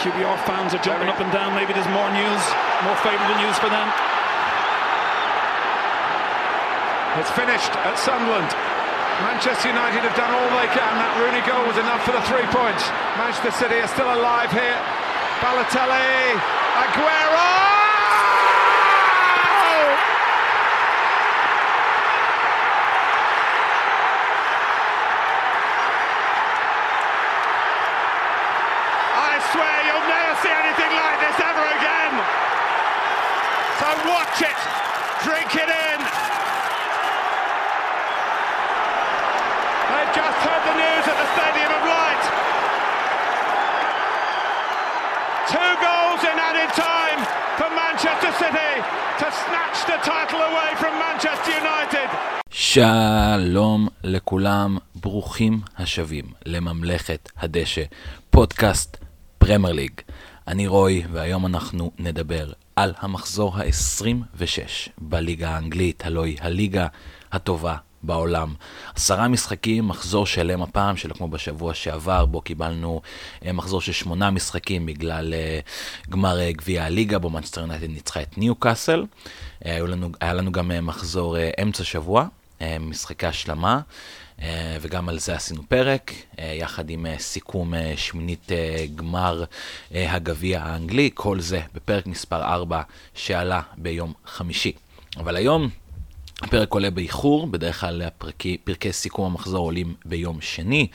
QBR fans are jumping up and down. Maybe there's more news, more favourable news for them. It's finished at Sunderland. Manchester United have done all they can. That Rooney goal was enough for the three points. Manchester City are still alive here. Balotelli, Aguero! שלום לכולם, ברוכים השבים לממלכת הדשא, פודקאסט פרמייר ליג. אני רוי, והיום אנחנו נדבר על המחזור ה-26 בליגה האנגלית, הלוא היא הליגה הטובה בעולם. עשרה משחקים, מחזור שלם הפעם, שלא כמו בשבוע שעבר, בו קיבלנו אה, מחזור של שמונה משחקים בגלל אה, גמר אה, גביע הליגה, בו מנצ'סטר יונייטד ניצחה את ניו קאסל. היה לנו גם מחזור אמצע שבוע, משחקי השלמה. וגם על זה עשינו פרק, יחד עם סיכום שמינית גמר הגביע האנגלי, כל זה בפרק מספר 4 שעלה ביום חמישי. אבל היום הפרק עולה באיחור, בדרך כלל הפרקי, פרקי סיכום המחזור עולים ביום שני,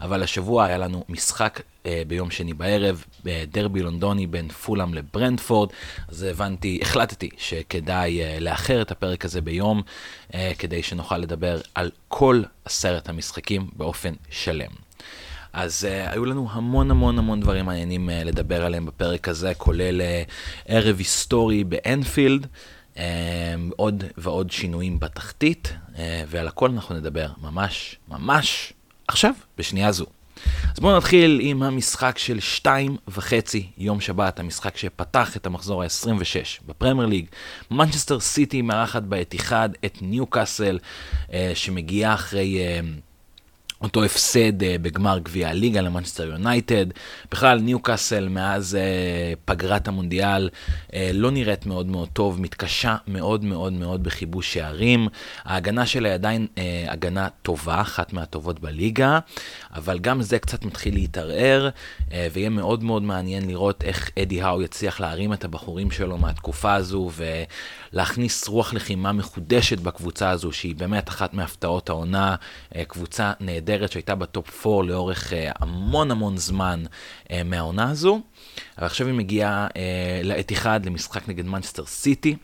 אבל השבוע היה לנו משחק אה, ביום שני בערב, דרבי לונדוני בין פולאם לברנדפורד, אז הבנתי, החלטתי שכדאי אה, לאחר את הפרק הזה ביום, אה, כדי שנוכל לדבר על כל עשרת המשחקים באופן שלם. אז uh, היו לנו המון המון המון דברים מעניינים uh, לדבר עליהם בפרק הזה, כולל uh, ערב היסטורי באנפילד. Um, עוד ועוד שינויים בתחתית, uh, ועל הכל אנחנו נדבר ממש ממש עכשיו, בשנייה זו. אז בואו נתחיל עם המשחק של שתיים וחצי יום שבת, המשחק שפתח את המחזור ה-26 בפרמייר ליג. מנצ'סטר סיטי מארחת באתיחד את ניו קאסל, uh, שמגיעה אחרי... אותו הפסד uh, בגמר גביע הליגה למנצ'סטר יונייטד. בכלל, ניו קאסל מאז uh, פגרת המונדיאל uh, לא נראית מאוד מאוד טוב, מתקשה מאוד מאוד מאוד בכיבוש שערים. ההגנה שלה היא עדיין הגנה טובה, אחת מהטובות בליגה, אבל גם זה קצת מתחיל להתערער, ויהיה מאוד מאוד מעניין לראות איך אדי האו יצליח להרים את הבחורים שלו מהתקופה הזו, ולהכניס רוח לחימה מחודשת בקבוצה הזו, שהיא באמת אחת מהפתעות העונה, קבוצה נהדרת. נהדרת שהייתה בטופ 4 לאורך uh, המון המון זמן uh, מהעונה הזו. ועכשיו היא מגיעה uh, לאתיחד למשחק נגד מנצ'סטר סיטי.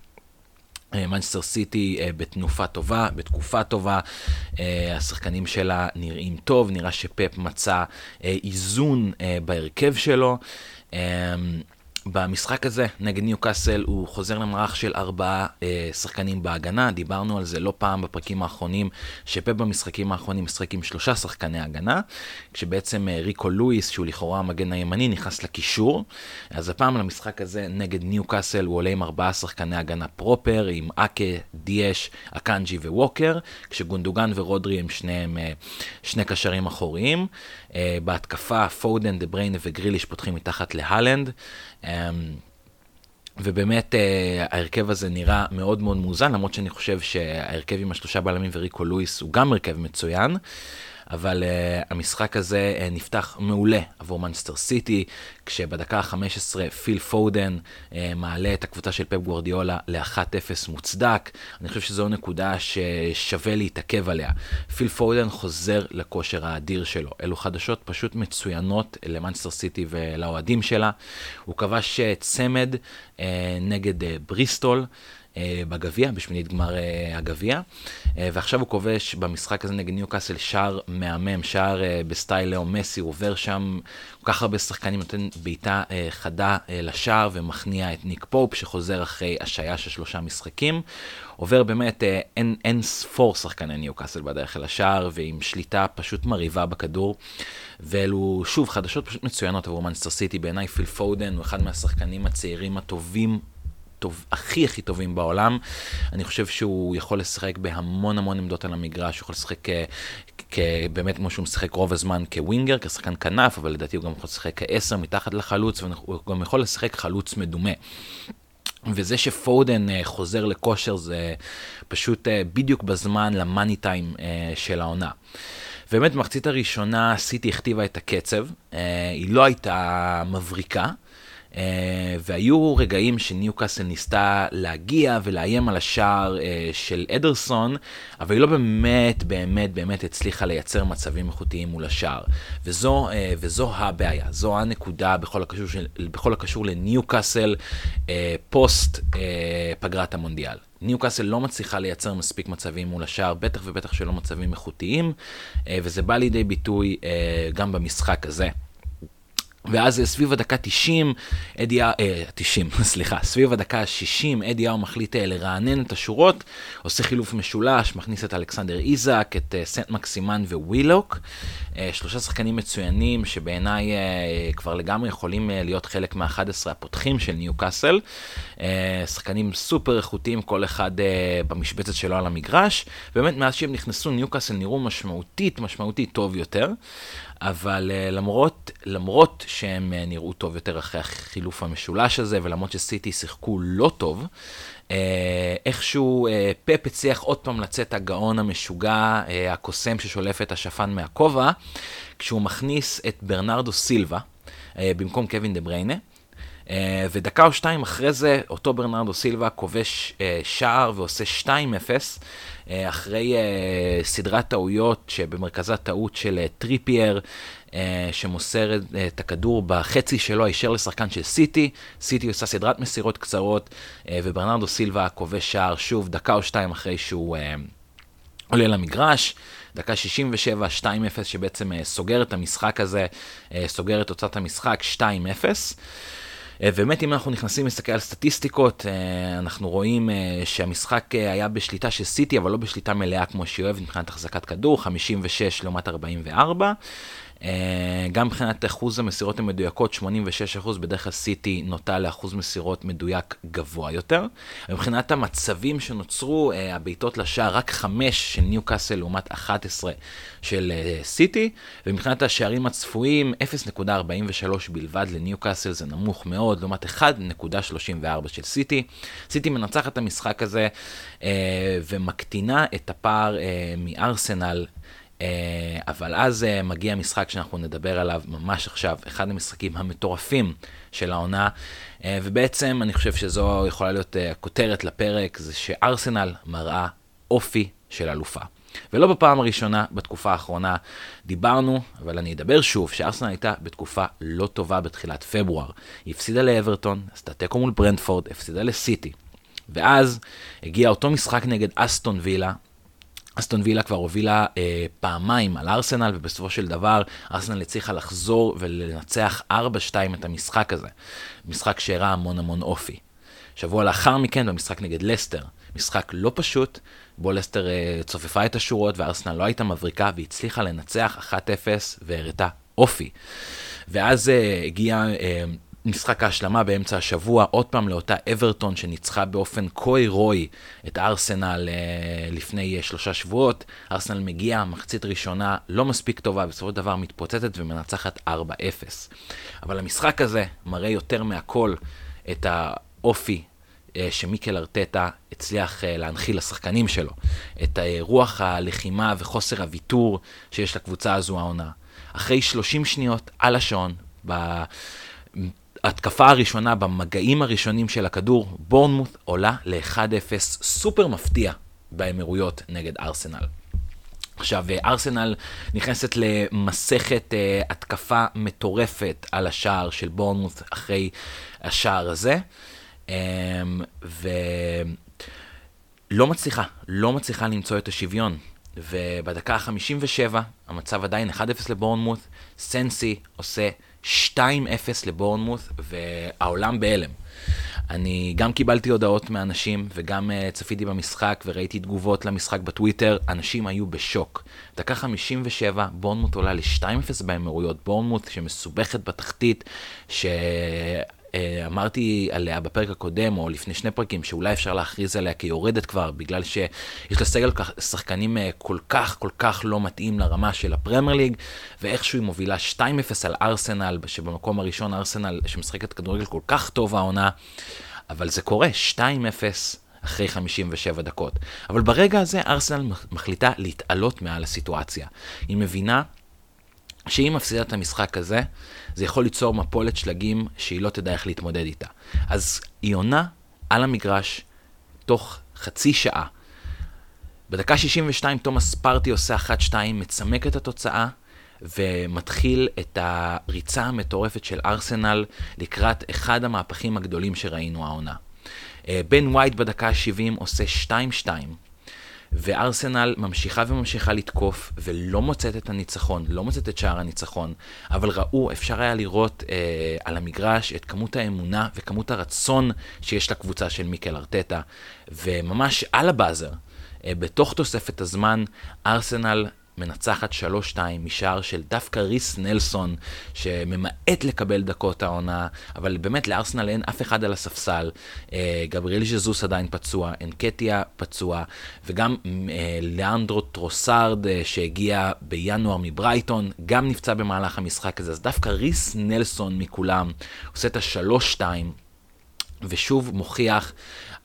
מנצ'סטר סיטי בתנופה טובה, בתקופה טובה, השחקנים שלה נראים טוב, נראה שפפ מצא איזון בהרכב שלו. במשחק הזה נגד ניו קאסל הוא חוזר למערך של ארבעה אה, שחקנים בהגנה, דיברנו על זה לא פעם בפרקים האחרונים, שפפ במשחקים האחרונים משחק עם שלושה שחקני הגנה, כשבעצם אה, ריקו לואיס, שהוא לכאורה המגן הימני, נכנס לקישור. אז הפעם למשחק הזה נגד ניו קאסל הוא עולה עם ארבעה שחקני הגנה proper, עם אקה, דיאש, אקנג'י וווקר, כשגונדוגן ורודרי הם שניהם אה, שני קשרים אחוריים. אה, בהתקפה פודן, דה בריינה וגריליש פותחים מתחת להלנד. אמ, ובאמת uh, ההרכב הזה נראה מאוד מאוד מאוזן, למרות שאני חושב שההרכב עם השלושה בלמים וריקו לואיס הוא גם הרכב מצוין. אבל uh, המשחק הזה uh, נפתח מעולה עבור מנצ'סטר סיטי, כשבדקה ה-15 פיל פודן uh, מעלה את הקבוצה של פפ גוורדיולה ל-1-0 מוצדק. אני חושב שזו נקודה ששווה להתעכב עליה. פיל פודן חוזר לכושר האדיר שלו. אלו חדשות פשוט מצוינות למנצ'סטר סיטי ולאוהדים שלה. הוא כבש צמד uh, נגד uh, בריסטול. אה, בגביע, בשמינית גמר אה, הגביע, אה, ועכשיו הוא כובש במשחק הזה נגד ניוקאסל שער מהמם, שער בסטייל לאו מסי, הוא עובר שם כל כך הרבה שחקנים, נותן בעיטה חדה לשער ומכניע את ניק פופ, שחוזר אחרי השעיה של שלושה משחקים. עובר באמת אין, אין ספור שחקני ניוקאסל בדרך אל השער, ועם שליטה פשוט מרהיבה בכדור. ואלו, שוב, חדשות פשוט מצוינות עבור מנסטר סיטי. בעיניי פיל פודן הוא אחד מהשחקנים הצעירים הטובים טוב, הכי הכי טובים בעולם. אני חושב שהוא יכול לשחק בהמון המון עמדות על המגרש, הוא יכול לשחק באמת כמו שהוא משחק רוב הזמן כווינגר, כשחקן כנף, אבל לדעתי הוא גם יכול לשחק כעשר מתחת לחלוץ, והוא גם יכול לשחק חלוץ מדומה. וזה שפודן uh, חוזר לכושר זה פשוט uh, בדיוק בזמן למאני טיים של העונה. באמת, במחצית הראשונה סיטי הכתיבה את הקצב, היא לא הייתה מבריקה, והיו רגעים שניוקאסל ניסתה להגיע ולאיים על השער uh, של אדרסון, אבל היא לא באמת, באמת, באמת הצליחה לייצר מצבים איכותיים מול השער. וזו, uh, וזו הבעיה, זו הנקודה בכל הקשור, של, בכל הקשור לניוקאסל פוסט פגרת המונדיאל. ניוקאסל לא מצליחה לייצר מספיק מצבים מול השער, בטח ובטח שלא מצבים איכותיים, וזה בא לידי ביטוי גם במשחק הזה. ואז סביב הדקה 90, אדי אה, 90, סליחה, סביב הדקה ה-60, אדי יאו מחליט אה, לרענן את השורות, עושה חילוף משולש, מכניס את אלכסנדר איזק, את אה, סנט מקסימן ווילוק, אה, שלושה שחקנים מצוינים שבעיניי כבר לגמרי יכולים להיות חלק מה-11 הפותחים של ניו קאסל, שחקנים סופר איכותיים, כל אחד במשבצת שלו על המגרש, באמת מאז שהם נכנסו ניו קאסל נראו משמעותית, משמעותית טוב יותר. אבל uh, למרות, למרות שהם uh, נראו טוב יותר אחרי החילוף המשולש הזה, ולמרות שסיטי שיחקו לא טוב, uh, איכשהו פפ הצליח עוד פעם לצאת הגאון המשוגע, הקוסם ששולף את השפן מהכובע, כשהוא מכניס את ברנרדו סילבה במקום קווין דה בריינה. Uh, ודקה או שתיים אחרי זה, אותו ברנרדו סילבה כובש uh, שער ועושה 2-0, uh, אחרי סדרת טעויות שבמרכזה טעות של טריפייר, שמוסר את הכדור בחצי שלו הישר לשחקן של סיטי. סיטי עושה סדרת מסירות קצרות, וברנרדו סילבה כובש שער שוב דקה או שתיים אחרי שהוא עולה למגרש. דקה 67, 2-0, שבעצם סוגר את המשחק הזה, סוגר את תוצאת המשחק 2-0. באמת, אם אנחנו נכנסים להסתכל על סטטיסטיקות, אנחנו רואים שהמשחק היה בשליטה של סיטי, אבל לא בשליטה מלאה כמו שהיא אוהבת מבחינת החזקת כדור, 56 לעומת 44. גם מבחינת אחוז המסירות המדויקות, 86%, בדרך כלל סיטי נוטה לאחוז מסירות מדויק גבוה יותר. מבחינת המצבים שנוצרו, הבעיטות לשער, רק 5 של ניו קאסל לעומת 11 של סיטי, ומבחינת השערים הצפויים, 0.43 בלבד לניו קאסל, זה נמוך מאוד, לעומת 1.34 של סיטי. סיטי מנצחת את המשחק הזה ומקטינה את הפער מארסנל. אבל אז מגיע משחק שאנחנו נדבר עליו ממש עכשיו, אחד המשחקים המטורפים של העונה, ובעצם אני חושב שזו יכולה להיות הכותרת לפרק, זה שארסנל מראה אופי של אלופה. ולא בפעם הראשונה בתקופה האחרונה דיברנו, אבל אני אדבר שוב, שארסנל הייתה בתקופה לא טובה בתחילת פברואר. היא הפסידה לאברטון, עשתה תיקו מול ברנדפורד, הפסידה לסיטי. ואז הגיע אותו משחק נגד אסטון וילה, אסטון וילה כבר הובילה אה, פעמיים על ארסנל, ובסופו של דבר ארסנל הצליחה לחזור ולנצח 4-2 את המשחק הזה. משחק שהראה המון המון אופי. שבוע לאחר מכן במשחק נגד לסטר, משחק לא פשוט, בו לסטר אה, צופפה את השורות וארסנל לא הייתה מבריקה והצליחה לנצח 1-0 והראתה אופי. ואז אה, הגיע... אה, משחק ההשלמה באמצע השבוע, עוד פעם לאותה אברטון שניצחה באופן כה הירואי את ארסנל אה, לפני אה, שלושה שבועות. ארסנל מגיעה, מחצית ראשונה לא מספיק טובה, בסופו של דבר מתפוצצת ומנצחת 4-0. אבל המשחק הזה מראה יותר מהכל את האופי אה, שמיקל ארטטה הצליח להנחיל לשחקנים שלו, את רוח הלחימה וחוסר הוויתור שיש לקבוצה הזו העונה. אחרי 30 שניות על השעון, ב... התקפה הראשונה במגעים הראשונים של הכדור, בורנמוט עולה ל-1-0 סופר מפתיע באמירויות נגד ארסנל. עכשיו, ארסנל נכנסת למסכת uh, התקפה מטורפת על השער של בורנמוט אחרי השער הזה, um, ולא מצליחה, לא מצליחה למצוא את השוויון. ובדקה ה-57, המצב עדיין 1-0 לבורנמוט, סנסי עושה 2-0 לבורנמוס, והעולם בהלם. אני גם קיבלתי הודעות מאנשים, וגם uh, צפיתי במשחק, וראיתי תגובות למשחק בטוויטר, אנשים היו בשוק. דקה 57, בורנמוט עולה ל-2-0 באמירויות, בורנמוט שמסובכת בתחתית, ש... שאמרתי עליה בפרק הקודם, או לפני שני פרקים, שאולי אפשר להכריז עליה כיורדת כבר, בגלל שיש לה סגל שחקנים אה, כל כך, כל כך לא מתאים לרמה של הפרמייר ליג, ואיכשהו היא מובילה 2-0 על ארסנל, שבמקום הראשון ארסנל שמשחקת כדורגל כל כך טוב העונה, אבל זה קורה, 2-0. אחרי 57 דקות. אבל ברגע הזה ארסנל מחליטה להתעלות מעל הסיטואציה. היא מבינה שאם מפסידה את המשחק הזה, זה יכול ליצור מפולת שלגים שהיא לא תדע איך להתמודד איתה. אז היא עונה על המגרש תוך חצי שעה. בדקה 62 תומאס פרטי עושה 1-2, מצמק את התוצאה, ומתחיל את הריצה המטורפת של ארסנל לקראת אחד המהפכים הגדולים שראינו העונה. אה, בן וייט בדקה ה-70 עושה 2-2. וארסנל ממשיכה וממשיכה לתקוף, ולא מוצאת את הניצחון, לא מוצאת את שער הניצחון, אבל ראו, אפשר היה לראות אה, על המגרש את כמות האמונה וכמות הרצון שיש לקבוצה של מיקל ארטטה, וממש על הבאזר, אה, בתוך תוספת הזמן, ארסנל מנצחת 3-2 משער של דווקא ריס נלסון, שממעט לקבל דקות העונה, אבל באמת לארסנל אין אף אחד על הספסל. אה, גבריאל ז'זוס עדיין פצוע, אנקטיה פצוע, וגם אה, לאנדרו טרוסארד, אה, שהגיע בינואר מברייטון, גם נפצע במהלך המשחק הזה. אז דווקא ריס נלסון מכולם עושה את ה-3-2. ושוב מוכיח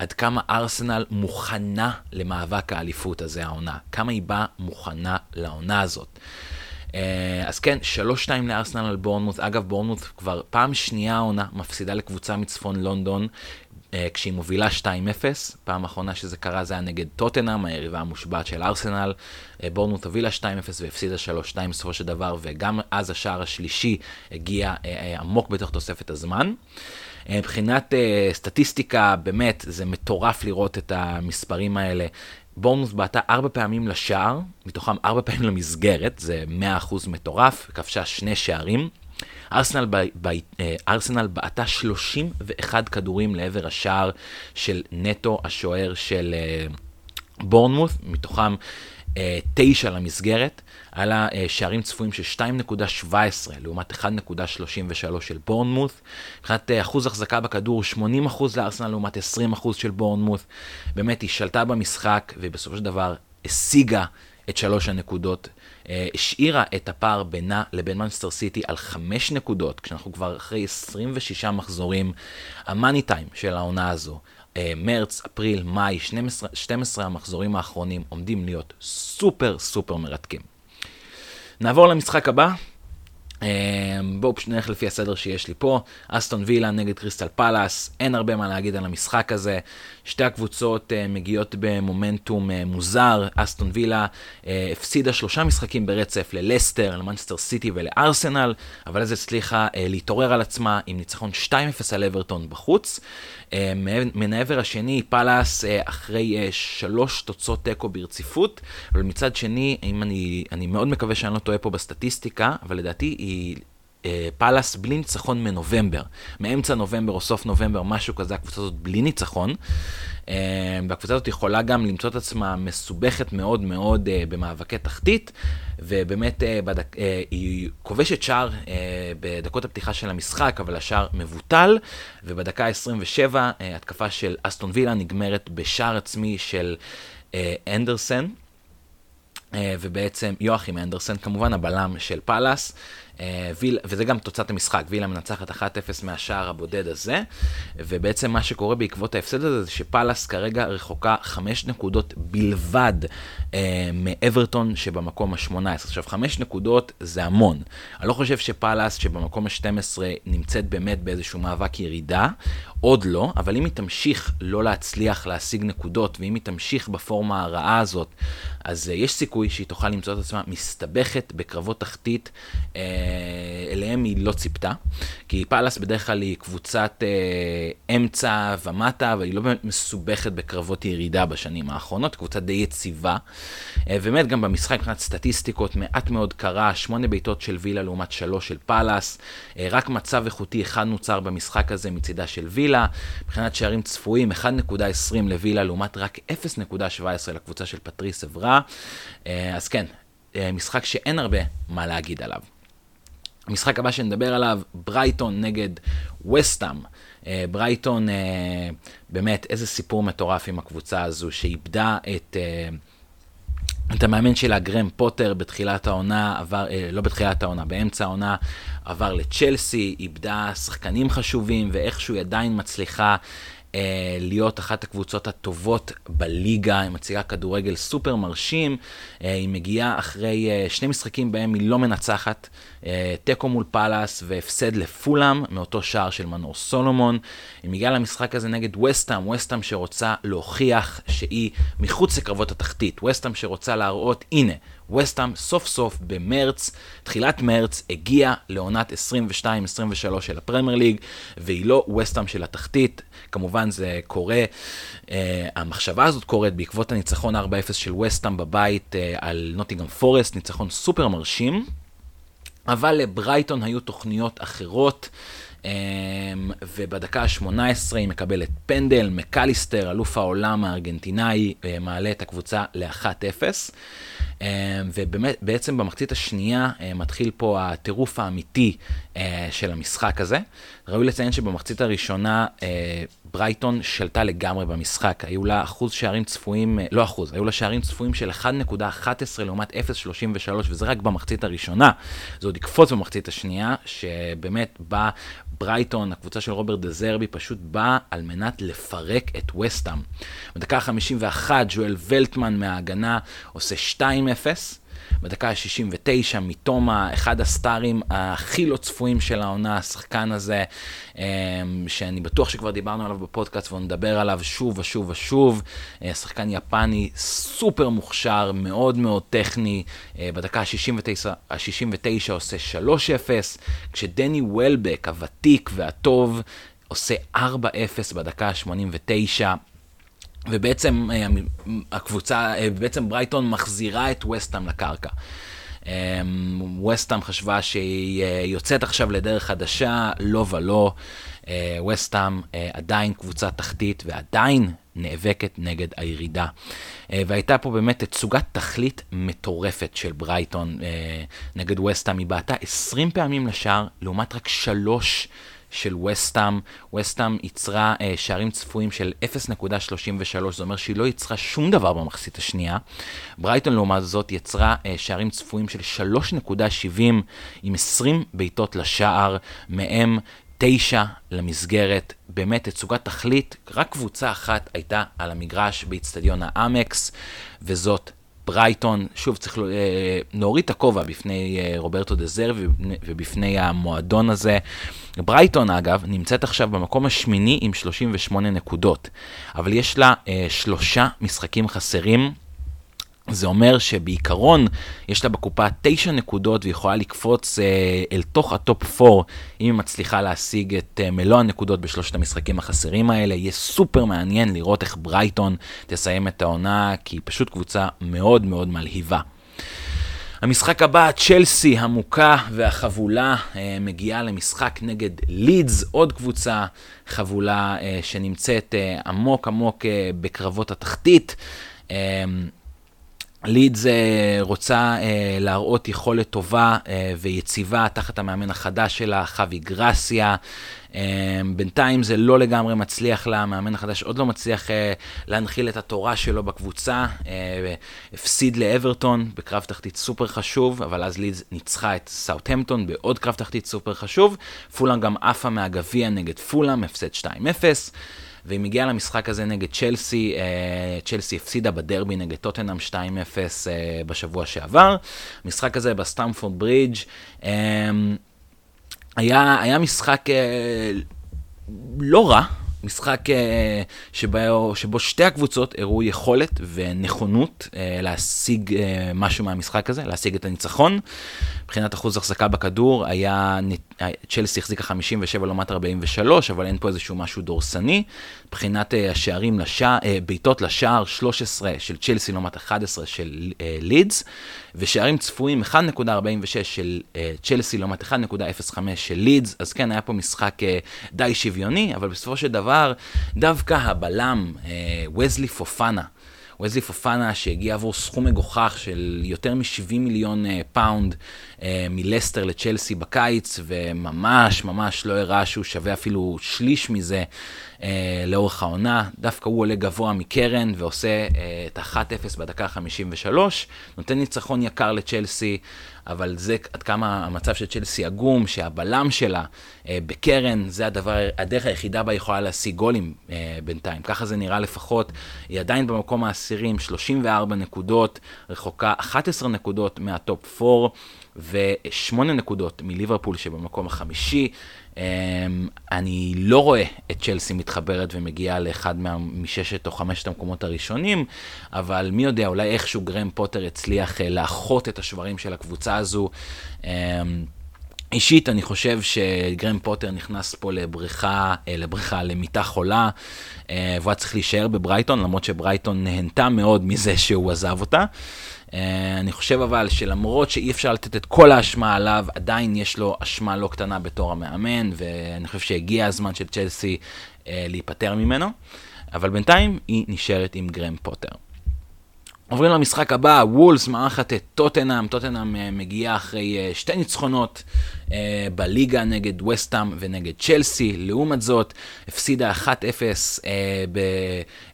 עד כמה ארסנל מוכנה למאבק האליפות הזה העונה, כמה היא באה מוכנה לעונה הזאת. אה, אז כן, 3-2 לארסנל על בורנמוט. אגב, בורנמוט כבר פעם שנייה העונה מפסידה לקבוצה מצפון לונדון, אה, כשהיא מובילה 2-0. פעם אחרונה שזה קרה זה היה נגד טוטנאם, היריבה המושבעת של ארסנל. אה, בורנמוט הובילה 2-0 והפסידה 3-2 בסופו של דבר, וגם אז השער השלישי הגיע עמוק בתוך תוספת הזמן. אה, מבחינת uh, סטטיסטיקה, באמת, זה מטורף לראות את המספרים האלה. בורנוס בעטה ארבע פעמים לשער, מתוכם ארבע פעמים למסגרת, זה מאה אחוז מטורף, כבשה שני שערים. ארסנל, ב, ב, אה, ארסנל בעטה 31 כדורים לעבר השער של נטו, השוער של בורנמוס, מתוכם תשע למסגרת. היה לה uh, שערים צפויים של 2.17 לעומת 1.33 של בורנמוth. מבחינת uh, אחוז החזקה בכדור, 80% לארסנל לעומת 20% של בורנמוth. באמת, היא שלטה במשחק, ובסופו של דבר השיגה את שלוש הנקודות. uh, השאירה את הפער בינה לבין מנסטר סיטי על חמש נקודות, כשאנחנו כבר אחרי 26 מחזורים. המאני טיים של העונה הזו, מרץ, אפריל, מאי, 12, 12 המחזורים האחרונים עומדים להיות סופר סופר מרתקים. נעבור למשחק הבא. אמ, בואו פשוט נלך לפי הסדר שיש לי פה. אסטון וילה נגד קריסטל פאלאס, אין הרבה מה להגיד על המשחק הזה. שתי הקבוצות uh, מגיעות במומנטום מוזר. אסטון וילה הפסידה שלושה משחקים ברצף ללסטר, למנצ'סטר סיטי ולארסנל, אבל אז הצליחה להתעורר על עצמה עם ניצחון 2-0 על אברטון בחוץ. Uh, מן העבר השני, פאלאס uh, אחרי uh, שלוש תוצאות תיקו ברציפות, אבל מצד שני, אם אני, אני מאוד מקווה שאני לא טועה פה בסטטיסטיקה, אבל לדעתי היא אה, פאלאס בלי ניצחון מנובמבר, מאמצע נובמבר או סוף נובמבר, משהו כזה, הקבוצה הזאת בלי ניצחון. אה, והקבוצה הזאת יכולה גם למצוא את עצמה מסובכת מאוד מאוד אה, במאבקי תחתית, ובאמת בדק, היא כובשת שער בדקות הפתיחה של המשחק, אבל השער מבוטל, ובדקה ה-27 התקפה של אסטון וילה נגמרת בשער עצמי של אנדרסן. ובעצם יואכים אנדרסן, כמובן הבלם של פאלאס, אה, וזה גם תוצאת המשחק, וילה מנצחת 1-0 מהשער הבודד הזה, ובעצם מה שקורה בעקבות ההפסד הזה זה שפאלאס כרגע רחוקה 5 נקודות בלבד אה, מאברטון שבמקום ה-18. עכשיו 5 נקודות זה המון. אני לא חושב שפאלאס שבמקום ה-12 נמצאת באמת באיזשהו מאבק ירידה, עוד לא, אבל אם היא תמשיך לא להצליח להשיג נקודות, ואם היא תמשיך בפורמה הרעה הזאת, אז uh, יש סיכוי שהיא תוכל למצוא את עצמה מסתבכת בקרבות תחתית, uh, אליהם היא לא ציפתה, כי פאלאס בדרך כלל היא קבוצת uh, אמצע ומטה, אבל היא לא באמת מסובכת בקרבות ירידה בשנים האחרונות, קבוצה די יציבה. Uh, באמת גם במשחק מבחינת סטטיסטיקות, מעט מאוד קרה, שמונה בעיטות של וילה לעומת שלוש של פאלאס, uh, רק מצב איכותי אחד נוצר במשחק הזה מצידה של וילה. וילה, מבחינת שערים צפויים 1.20 לווילה לעומת רק 0.17 לקבוצה של פטריק ויירה. אה, אז כן, אה, משחק שאין הרבה מה להגיד עליו. המשחק הבא שנדבר עליו, ברייטון נגד וסטאם. ברייטון, באמת, איזה סיפור מטורף עם הקבוצה הזו, שאיבדה את... את המאמן שלה, גרם פוטר, בתחילת העונה, עבר, אה, לא בתחילת העונה, באמצע העונה, עבר לצ'לסי, איבדה שחקנים חשובים, ואיכשהו היא עדיין מצליחה אה, להיות אחת הקבוצות הטובות בליגה, היא מציגה כדורגל סופר מרשים, אה, היא מגיעה אחרי אה, שני משחקים בהם היא לא מנצחת, אה, תיקו מול פאלאס והפסד לפולאם מאותו שער של מנור סולומון. היא מגיעה למשחק הזה נגד וסטאם, וסטאם שרוצה להוכיח שהיא מחוץ לקרבות התחתית, וסטאם שרוצה להראות, הנה, וסטאם סוף סוף במרץ, תחילת מרץ, הגיע לעונת 22-23 של הפרמייר ליג, והיא לא וסטאם של התחתית. כמובן זה קורה, uh, המחשבה הזאת קורית בעקבות הניצחון 4-0 של וסטאם בבית uh, על נוטיגרם פורסט, ניצחון סופר מרשים. אבל לברייטון היו תוכניות אחרות. Um, ובדקה ה-18 היא מקבלת פנדל, מקליסטר, אלוף העולם הארגנטינאי, מעלה את הקבוצה ל-1-0. אמ, ובעצם במחצית השנייה אה, מתחיל פה הטירוף האמיתי אה, של המשחק הזה. ראוי לציין שבמחצית הראשונה אה, ברייטון שלטה לגמרי במשחק. היו לה אחוז שערים צפויים, לא אחוז, היו לה שערים צפויים של 1.11 לעומת 0.33, וזה רק במחצית הראשונה. זה עוד יקפוץ במחצית השנייה, שבאמת בא ברייטון, הקבוצה של רוברט דזרבי, פשוט באה על מנת לפרק את וסטאם. בדקה ה-51, ג'ואל ולטמן מההגנה עושה 2-0. בדקה ה-69, מתומה, אחד הסטארים הכי לא צפויים של העונה, השחקן הזה, אמ, שאני בטוח שכבר דיברנו עליו בפודקאסט ונדבר עליו שוב ושוב ושוב. אה, שחקן יפני סופר מוכשר, מאוד מאוד טכני. אה, בדקה ה-69, ה-69 עושה 3-0, כשדני וולבק, הוותיק והטוב, עושה 4-0 בדקה ה-89. ובעצם אה, הקבוצה, אה, בעצם ברייטון מחזירה את וסטאם לקרקע. אה, וסטאם חשבה שהיא יוצאת עכשיו לדרך חדשה, לא ולא. וסטאם עדיין קבוצה תחתית ועדיין נאבקת נגד הירידה. והייתה פה באמת תצוגת תכלית מטורפת של ברייטון נגד וסטאם. היא בעטה 20 פעמים לשער, לעומת רק שלוש של וסטאם. וסטאם ייצרה אה, שערים צפויים של 0.33, זה אומר שהיא לא ייצרה שום דבר במחצית השנייה. ברייטון לעומת זאת יצרה אה, שערים צפויים של 3.70 עם 20 בעיטות לשער, מהם 9 למסגרת, באמת תצוגת תכלית, רק קבוצה אחת הייתה על המגרש באיצטדיון האמקס, וזאת ברייטון, שוב צריך אה, להוריד את הכובע בפני רוברטו דזר ובפני המועדון הזה. ברייטון אגב נמצאת עכשיו במקום השמיני עם 38 נקודות, אבל יש לה אה, שלושה משחקים חסרים. זה אומר שבעיקרון יש לה בקופה תשע נקודות והיא יכולה לקפוץ אה, אל תוך הטופ 4 אם היא מצליחה להשיג את אה, מלוא הנקודות בשלושת המשחקים החסרים האלה. יהיה סופר מעניין לראות איך ברייטון תסיים את העונה, כי היא פשוט קבוצה מאוד מאוד מלהיבה. המשחק הבא, צ'לסי המוכה והחבולה אה, מגיעה למשחק נגד לידס, עוד קבוצה חבולה אה, שנמצאת אה, עמוק עמוק בקרבות התחתית. אה, לידס רוצה uh, להראות יכולת טובה uh, ויציבה תחת המאמן החדש שלה, חווי גרסיה. בינתיים זה לא לגמרי מצליח לה, המאמן החדש עוד לא מצליח להנחיל את התורה שלו בקבוצה. הפסיד לאברטון בקרב תחתית סופר חשוב, אבל אז לידס ניצחה את סאוטהמפטון בעוד קרב תחתית סופר חשוב. פולאם גם עפה מהגביע נגד פולאם, הפסד 2-0. והיא מגיעה למשחק הזה נגד צ'לסי, אה, צ'לסי הפסידה בדרבי נגד טוטנאם 2-0 אה, בשבוע שעבר. המשחק הזה בסטמפורד ברידג' אה, היה, היה משחק לא רע, משחק אה, שבו, שבו שתי הקבוצות הראו יכולת ונכונות אה, להשיג אה, משהו מהמשחק הזה, להשיג את הניצחון. מבחינת אחוז החזקה בכדור, היה, צ'לסי החזיקה 57 לעומת 43, אבל אין פה איזשהו משהו דורסני. מבחינת השערים, לשע, בעיטות לשער, 13 של צ'לסי לעומת 11 של לידס, ושערים צפויים 1.46 של צ'לסי לעומת 1.05 של לידס, אז כן, היה פה משחק די שוויוני, אבל בסופו של. דבר, דווקא הבלם, ווזלי פופאנה, ווזלי פופאנה שהגיע עבור סכום מגוחך של יותר מ-70 מיליון uh, פאונד, uh, מלסטר לצ'לסי בקיץ, וממש ממש לא הראה שהוא שווה אפילו שליש מזה אה, לאורך העונה. דווקא הוא עולה גבוה מקרן ועושה אה, את ה-1-0 בדקה ה-53, נותן ניצחון יקר לצ'לסי, אבל זה עד כמה המצב של צ'לסי עגום, שהבלם שלה אה, בקרן, זה הדבר, הדרך היחידה בה יכולה להשיג גולים אה, בינתיים. ככה זה נראה לפחות. היא עדיין במקום העשירים, 34 נקודות, רחוקה 11 נקודות מהטופ 4. ושמונה נקודות מליברפול שבמקום החמישי. אמ, אני לא רואה את צ'לסי מתחברת ומגיעה לאחד מששת או חמשת המקומות הראשונים, אבל מי יודע, אולי איכשהו גרם פוטר הצליח אה, לאחות את השברים של הקבוצה הזו. אמ, אישית, אני חושב שגרם פוטר נכנס פה לבריכה, אה, לבריכה, למיטה חולה, אה, והוא היה צריך להישאר בברייטון, למרות שברייטון נהנתה מאוד מזה שהוא עזב אותה. אה, אני חושב אבל שלמרות שאי אפשר לתת את כל האשמה עליו, עדיין יש לו אשמה לא קטנה בתור המאמן, ואני חושב שהגיע הזמן של צ'לסי אה, להיפטר ממנו, אבל בינתיים היא נשארת עם גרם פוטר. עוברים למשחק הבא, וולס מארחת את טוטנאם, טוטנאם אה, מגיעה אחרי שתי ניצחונות בליגה נגד וסטאם ונגד צ'לסי, לעומת זאת הפסידה 1-0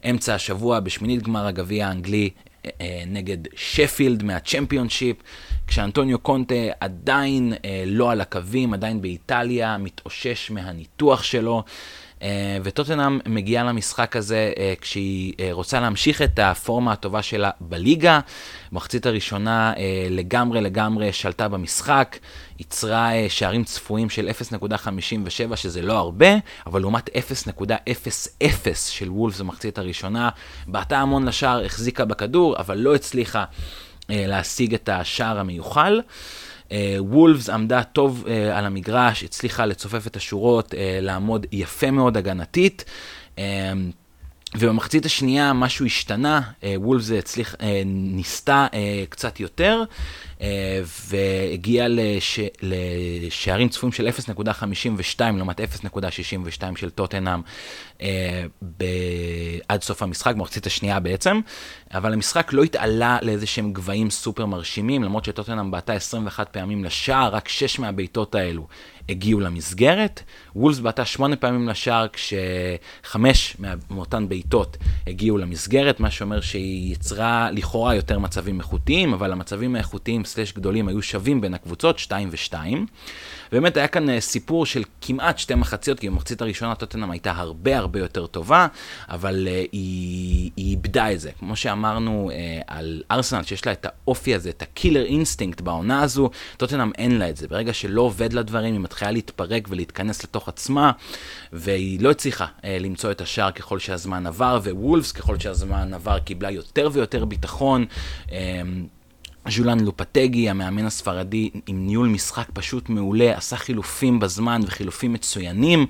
באמצע השבוע בשמינית גמר הגביע האנגלי נגד שפילד מהצ'מפיונשיפ, כשאנטוניו קונטה עדיין אה, לא על הקווים, עדיין באיטליה, מתאושש מהניתוח שלו. אה, וטוטנאם מגיעה למשחק הזה אה, כשהיא אה, רוצה להמשיך את הפורמה הטובה שלה בליגה. במחצית הראשונה לגמרי לגמרי שלטה במשחק, ייצרה שערים צפויים של 0.57, שזה לא הרבה, אבל לעומת 0.00 של וולפס במחצית הראשונה. בעטה המון לשער, החזיקה בכדור, אבל לא הצליחה להשיג את השער המיוחל. וולפס עמדה טוב uh, על המגרש, הצליחה לצופף את השורות, uh, לעמוד יפה מאוד הגנתית. ובמחצית השנייה משהו השתנה, וולפס הצליח, ניסתה קצת יותר, והגיעה לש, לשערים צפויים של 0.52 לעומת 0.62 של טוטנאם עד סוף המשחק, במחצית השנייה בעצם, אבל המשחק לא התעלה לאיזה שהם גבהים סופר מרשימים, למרות שטוטנאם בעטה 21 פעמים לשער, רק 6 מהבעיטות האלו הגיעו למסגרת. וולס בעטה 8 פעמים לשער, כשחמש מאותן בעיטות הגיעו למסגרת, מה שאומר שהיא יצרה לכאורה יותר מצבים איכותיים, אבל המצבים האיכותיים slash גדולים היו שווים בין הקבוצות, 2 ו-2. באמת היה כאן אה, סיפור של כמעט שתי מחציות, כי במחצית הראשונה טוטנאם הייתה הרבה הרבה יותר טובה, אבל uh, היא, היא איבדה את זה. כמו שאמרנו uh, על ארסנל, שיש לה את האופי הזה, את ה killer instinct בעונה הזו, טוטנאם אין לה את זה. ברגע שלא עובד לה דברים, היא מתחילה להתפרק ולהתכנס לתוך עצמה, והיא לא הצליחה למצוא את השער ככל שהזמן עבר, ווולפס ככל שהזמן עבר קיבלה יותר ויותר ביטחון. חולן לופטגי, המאמן הספרדי, עם ניהול משחק פשוט מעולה, עשה חילופים בזמן וחילופים מצוינים,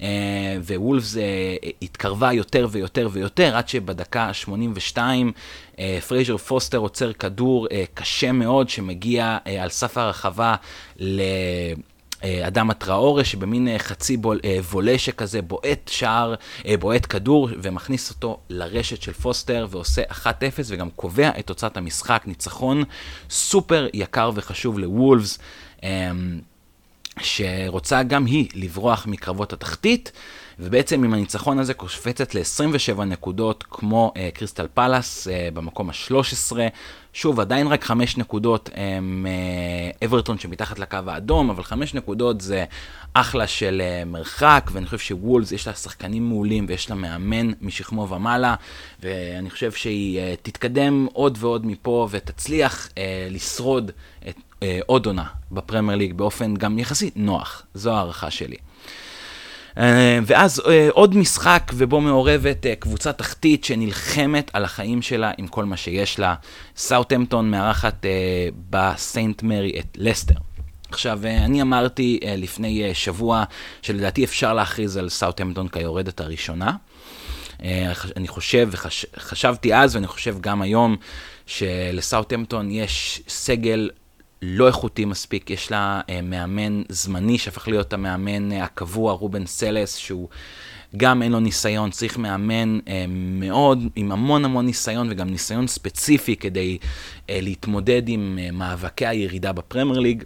אה, ווולפס אה, התקרבה יותר ויותר ויותר, עד שבדקה ה-82 אה, פרייזר פורסטר עוצר כדור קשה מאוד, שמגיע על סף הרחבה ל... אה, אדם הטראורה, שבמין אה, חצי בול, אה, וולה שכזה בועט שער, בועט כדור ומכניס אותו לרשת של פוסטר ועושה 1-0 וגם קובע את תוצאת המשחק, ניצחון סופר יקר וחשוב לוולפס. שרוצה גם היא לברוח מקרבות התחתית, ובעצם עם הניצחון הזה קופצת ל-27 נקודות כמו uh, קריסטל פלאס uh, במקום ה-13. שוב, עדיין רק 5 נקודות הם uh, אברטון שמתחת לקו האדום, אבל 5 נקודות זה אחלה של uh, מרחק, ואני חושב שוולס יש לה שחקנים מעולים ויש לה מאמן משכמו ומעלה, ואני חושב שהיא uh, תתקדם עוד ועוד מפה ותצליח uh, לשרוד את אה, עוד עונה בפרמייר ליג באופן גם יחסית נוח, זו הערכה שלי. אה, ואז אה, עוד משחק ובו מעורבת אה, קבוצה תחתית שנלחמת על החיים שלה עם כל מה שיש לה. סאוטהמפטון מארחת בסיינט מרי את לסטר. עכשיו, אני אמרתי לפני שבוע שלדעתי אפשר להכריז על סאוטהמפטון כיורדת הראשונה. אני חושב, וחשבתי אז ואני חושב גם היום, שלסאוטהמפטון יש סגל לא איכותי מספיק, יש לה אה, מאמן זמני שהפך להיות המאמן אה, הקבוע, רובן סלס, שהוא גם אין לו ניסיון, צריך מאמן אה, מאוד, עם המון המון ניסיון וגם ניסיון ספציפי כדי אה, להתמודד עם אה, מאבקי הירידה בפרמייר ליג.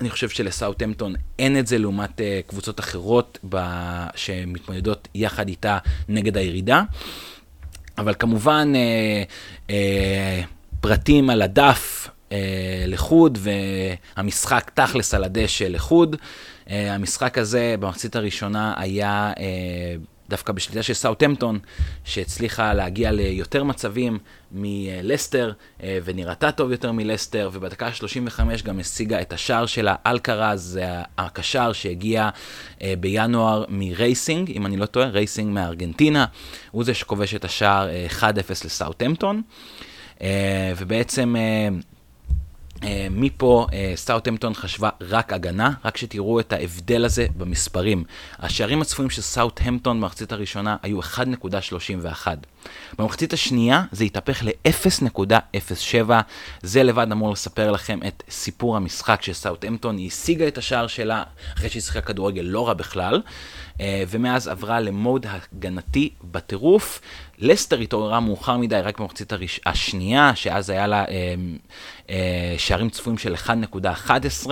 אני חושב שלסאוטהמפטון אין את זה לעומת uh, קבוצות אחרות ב... שמתמודדות יחד איתה נגד הירידה. אבל כמובן, uh, uh, פרטים על הדף uh, לחוד, והמשחק תכלס על הדשא לחוד. Uh, המשחק הזה במחצית הראשונה היה... Uh, דווקא בשליטה של סאוטהמפטון, שהצליחה להגיע ליותר מצבים מלסטר, אה, ונראתה טוב יותר מלסטר, ובדקה ה-35 גם השיגה את השער שלה, אלקרז, זה הקשר שהגיע אה, בינואר מרייסינג, אם אני לא טועה, רייסינג מארגנטינה, הוא זה שכובש את השער 1-0 אה, לסאוטהמפטון, ובעצם... אה, מפה אה, סאוטהמפטון חשבה רק הגנה, רק שתראו את ההבדל הזה במספרים. השערים הצפויים של סאוטהמפטון במחצית הראשונה היו 1.31. במחצית השנייה זה התהפך ל-0.07. זה לבד אמור לספר לכם את סיפור המשחק של סאוטהמפטון. היא השיגה את השער שלה אחרי שהיא שיחקה כדורגל לא רע בכלל, uh, ומאז עברה למוד הגנתי בטירוף. לסטר התעוררה מאוחר מדי רק במחצית הראש... השנייה, שאז היה לה אה, אה, שערים צפויים של 1.11,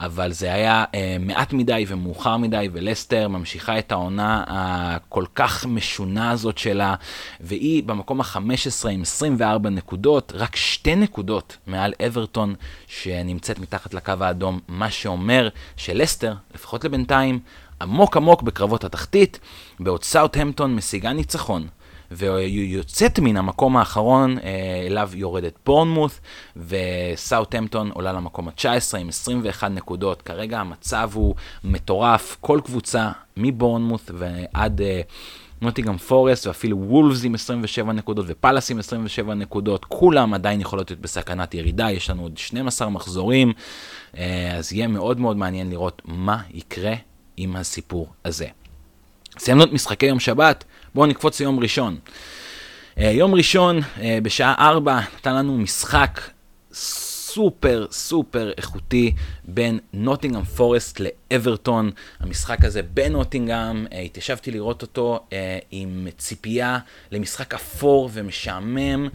אבל זה היה אה, מעט מדי ומאוחר מדי, ולסטר ממשיכה את העונה הכל כך משונה הזאת שלה, והיא במקום ה-15 עם 24 נקודות, רק שתי נקודות מעל אברטון שנמצאת מתחת לקו האדום, מה שאומר שלסטר, לפחות לבינתיים, עמוק עמוק בקרבות התחתית, בעוד סאוטהמפטון משיגה ניצחון ויוצאת מן המקום האחרון אה, אליו יורדת בורנמוth, וסאוטהמפטון עולה למקום ה-19 עם 21 נקודות. כרגע המצב הוא מטורף, כל קבוצה מבורנמוth ועד... אה, נוטיגם פורסט ואפילו וולפס עם 27 נקודות ופאלאס עם 27 נקודות, כולם עדיין יכולות להיות בסכנת ירידה, יש לנו עוד 12 מחזורים, אה, אז יהיה מאוד מאוד מעניין לראות מה יקרה עם הסיפור הזה. סיימנו את משחקי יום שבת, בואו נקפוץ ליום ראשון. Uh, יום ראשון, uh, בשעה 4, נתן לנו משחק סופר סופר איכותי בין נוטינגאם פורסט לאברטון. המשחק הזה בנוטינגאם, uh, התיישבתי לראות אותו עם ציפייה למשחק אפור ומשעמם,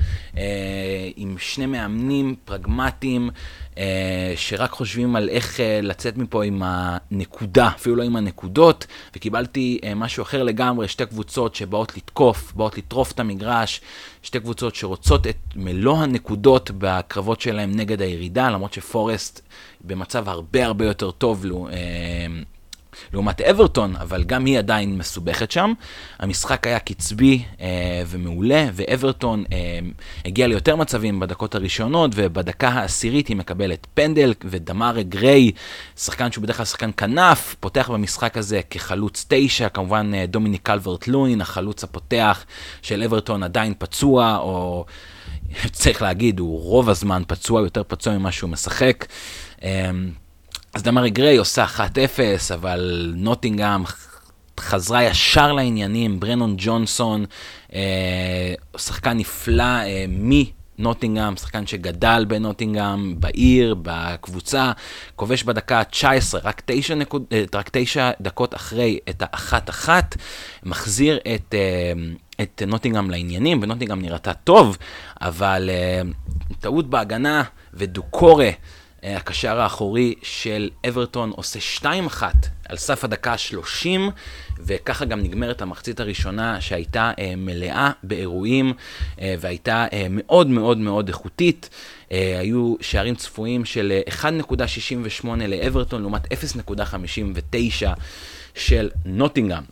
עם שני מאמנים פרגמטיים. אה, שרק חושבים על איך אה, לצאת מפה עם הנקודה, אפילו לא עם הנקודות, וקיבלתי אה, משהו אחר לגמרי, שתי קבוצות שבאות לתקוף, באות לטרוף את המגרש, שתי קבוצות שרוצות את מלוא הנקודות בקרבות שלהם נגד הירידה, למרות שפורסט במצב הרבה הרבה יותר טוב לו, לעומת אברטון, אבל גם היא עדיין מסובכת שם. המשחק היה קצבי אה, ומעולה, ואברטון אה, הגיע ליותר מצבים בדקות הראשונות, ובדקה העשירית היא מקבלת פנדל, ודמארה גריי, שחקן שהוא בדרך כלל שחקן כנף, פותח במשחק הזה כחלוץ תשע, כמובן אה, דומיניק קלברט לוין, החלוץ הפותח של אברטון עדיין פצוע, או... צריך להגיד, הוא רוב הזמן פצוע, יותר פצוע ממה שהוא משחק. אה, אז דמרי גריי עושה 1-0, אבל נוטינגאם חזרה ישר לעניינים, ברנון ג'ונסון, אה, שחקן נפלא אה, מנוטינגאם, שחקן שגדל בנוטינגאם, בעיר, בקבוצה, כובש בדקה ה-19, רק 9, נקוד, אה, רק 9 דקות אחרי את האחת-אחת, מחזיר את... אה, את נוטינגאם לעניינים, ונוטינגאם נראתה טוב, אבל uh, טעות בהגנה ודוקורה הקשר האחורי של אברטון עושה 2-1 על סף הדקה ה-30, וככה גם נגמרת המחצית הראשונה שהייתה אה, מלאה באירועים אה, והייתה אה, מאוד מאוד מאוד איכותית. אה, היו שערים צפויים של 1.68 אה, לאברטון לעומת 0.59 של נוטינגאם.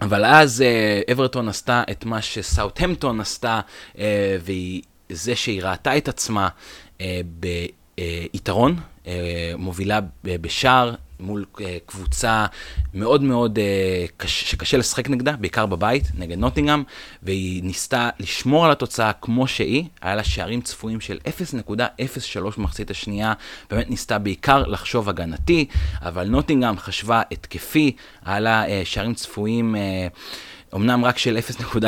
אבל אז אה, אברטון עשתה את מה שסאוטהמפטון עשתה, אה, וזה שהיא ראתה את עצמה אה. אה, יתרון, אה, מובילה בשער מול אה, קבוצה מאוד מאוד קש, שקשה לשחק נגדה, בעיקר בבית, נגד נוטינגאם, והיא ניסתה לשמור על התוצאה כמו שהיא, היה לה שערים צפויים של 0.03 במחצית השנייה, באמת ניסתה בעיקר לחשוב הגנתי, אבל נוטינגאם חשבה התקפי, היה לה שערים צפויים... אמנם רק של 0.26